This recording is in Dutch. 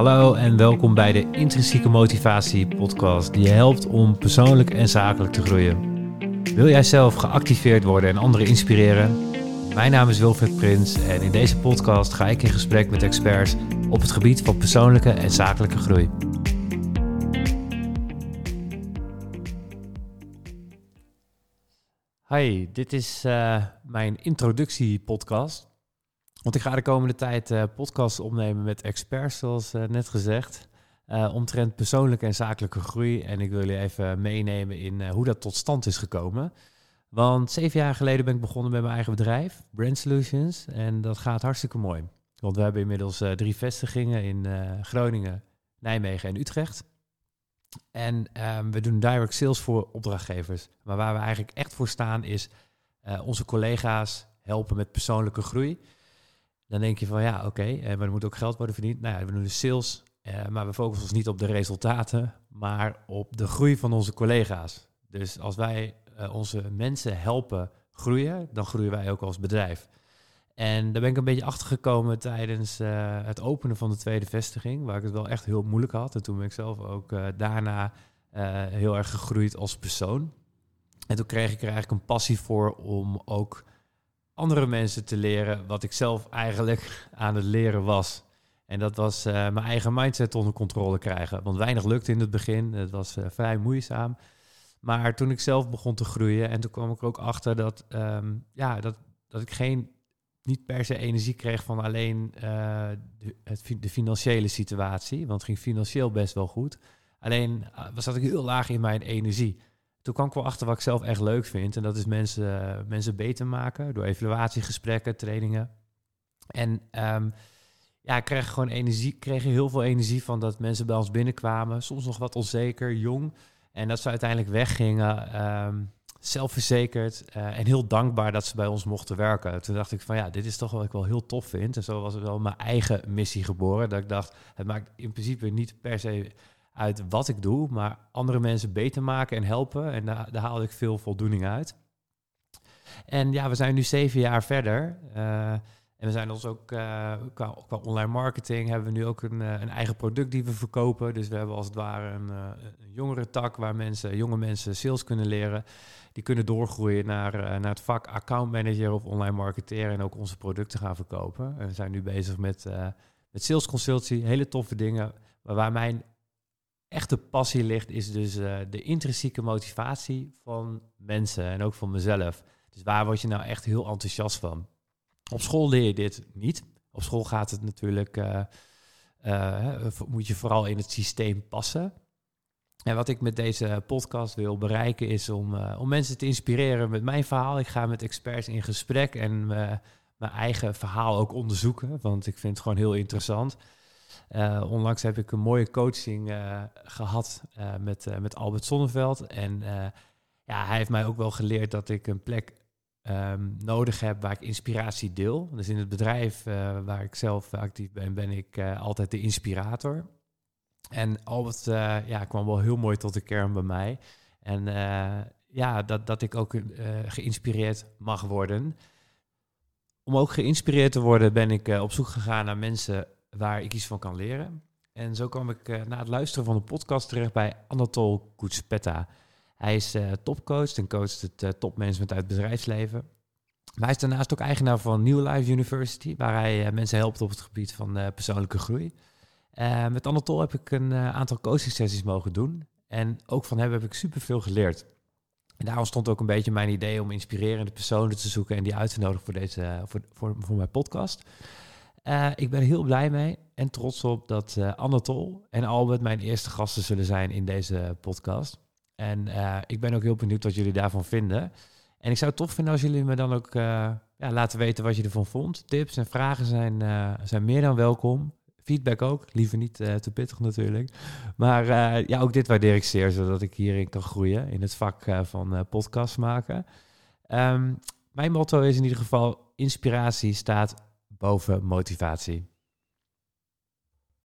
Hallo en welkom bij de Intrinsieke Motivatie podcast die je helpt om persoonlijk en zakelijk te groeien. Wil jij zelf geactiveerd worden en anderen inspireren? Mijn naam is Wilfred Prins en in deze podcast ga ik in gesprek met experts op het gebied van persoonlijke en zakelijke groei. Hi, dit is uh, mijn introductiepodcast. Want ik ga de komende tijd uh, podcasts opnemen met experts, zoals uh, net gezegd, omtrent persoonlijke en zakelijke groei. En ik wil jullie even meenemen in hoe dat tot stand is gekomen. Want zeven jaar geleden ben ik begonnen met mijn eigen bedrijf, Brand Solutions. En dat gaat hartstikke mooi. Want we hebben inmiddels drie vestigingen in Groningen, Nijmegen en Utrecht. En um, we doen direct sales voor opdrachtgevers. Maar waar we eigenlijk echt voor staan is onze collega's helpen met persoonlijke groei. Dan denk je van ja, oké, uh, maar er moet ook geld worden verdiend. Nou ja, we doen dus sales, uh, maar we focussen ons niet op de resultaten, maar op de groei van onze collega's. Dus als wij onze mensen helpen groeien, dan groeien wij ook als bedrijf. En daar ben ik een beetje achter gekomen tijdens uh, het openen van de tweede vestiging, waar ik het wel echt heel moeilijk had. En toen ben ik zelf ook daarna heel erg gegroeid als persoon. En toen kreeg ik er eigenlijk een passie voor om ook andere mensen te leren wat ik zelf eigenlijk aan het leren was. En dat was mijn eigen mindset onder controle krijgen. Want weinig lukte in het begin. Het was vrij moeizaam. Maar toen ik zelf begon te groeien en toen kwam ik er ook achter dat, um, ja, dat, dat ik geen niet per se energie kreeg van alleen uh, de, de, financiële situatie. Want het ging financieel best wel goed. Alleen uh, zat ik heel laag in mijn energie. Toen kwam ik wel achter wat ik zelf echt leuk vind. En dat is mensen, mensen beter maken door evaluatiegesprekken, trainingen. En um, ja, ik kreeg gewoon energie, kreeg heel veel energie van dat mensen bij ons binnenkwamen. Soms nog wat onzeker, jong. En dat ze uiteindelijk weggingen. Um, zelfverzekerd uh, en heel dankbaar dat ze bij ons mochten werken. Toen dacht ik van ja, dit is toch wat ik wel heel tof vind. En zo was het wel mijn eigen missie geboren. Dat ik dacht, het maakt in principe niet per se uit wat ik doe, maar andere mensen beter maken en helpen. En daar, daar haalde ik veel voldoening uit. En ja, we zijn nu zeven jaar verder. Uh, en we zijn ons ook uh, qua, online marketing hebben we nu ook een, een, eigen product die we verkopen. Dus we hebben als het ware een, een jongere tak waar mensen, jonge mensen sales kunnen leren die kunnen doorgroeien naar, naar het vak account manager of online marketeer en ook onze producten gaan verkopen. En we zijn nu bezig met, met sales consultancy, hele toffe dingen. Maar waar mijn echte passie ligt, is dus uh, de intrinsieke motivatie van mensen en ook van mezelf. Dus waar word je nou echt heel enthousiast van? Op school leer je dit niet. Op school gaat het natuurlijk, moet je vooral in het systeem passen. En wat ik met deze podcast wil bereiken is om, om mensen te inspireren met mijn verhaal. Ik ga met experts in gesprek en mijn eigen verhaal ook onderzoeken, want ik vind het gewoon heel interessant. Uh, onlangs heb ik een mooie coaching gehad met, met Albert Sonneveld. En ja, hij heeft mij ook wel geleerd dat ik een plek um, nodig heb waar ik inspiratie deel. Dus in het bedrijf waar ik zelf actief ben, ben ik altijd de inspirator. En Albert ja, kwam wel heel mooi tot de kern bij mij. En ja, dat, dat ik ook geïnspireerd mag worden. Om ook geïnspireerd te worden ben ik op zoek gegaan naar mensen waar ik iets van kan leren. En zo kwam ik na het luisteren van de podcast terecht bij Anatol Koetspetta. Hij is topcoach en coacht het topmanagement uit het bedrijfsleven. Maar hij is daarnaast ook eigenaar van New Life University, waar hij mensen helpt op het gebied van persoonlijke groei. Met Anatol heb ik een aantal coaching sessies mogen doen. En ook van hem heb ik superveel geleerd. En daarom stond ook een beetje mijn idee om inspirerende personen te zoeken en die uit te nodigen voor, deze, voor, voor mijn podcast. Uh, ik ben heel blij mee en trots op dat Anatol en Albert mijn eerste gasten zullen zijn in deze podcast. En ik ben ook heel benieuwd wat jullie daarvan vinden. En ik zou het tof vinden als jullie me dan ook ja, laten weten wat je ervan vond. Tips en vragen zijn, zijn meer dan welkom. Feedback ook, liever niet uh, te pittig natuurlijk. Maar uh, ja, ook dit waardeer ik zeer, zodat ik hierin kan groeien in het vak uh, van podcast maken. Um, mijn motto is in ieder geval: inspiratie staat boven motivatie.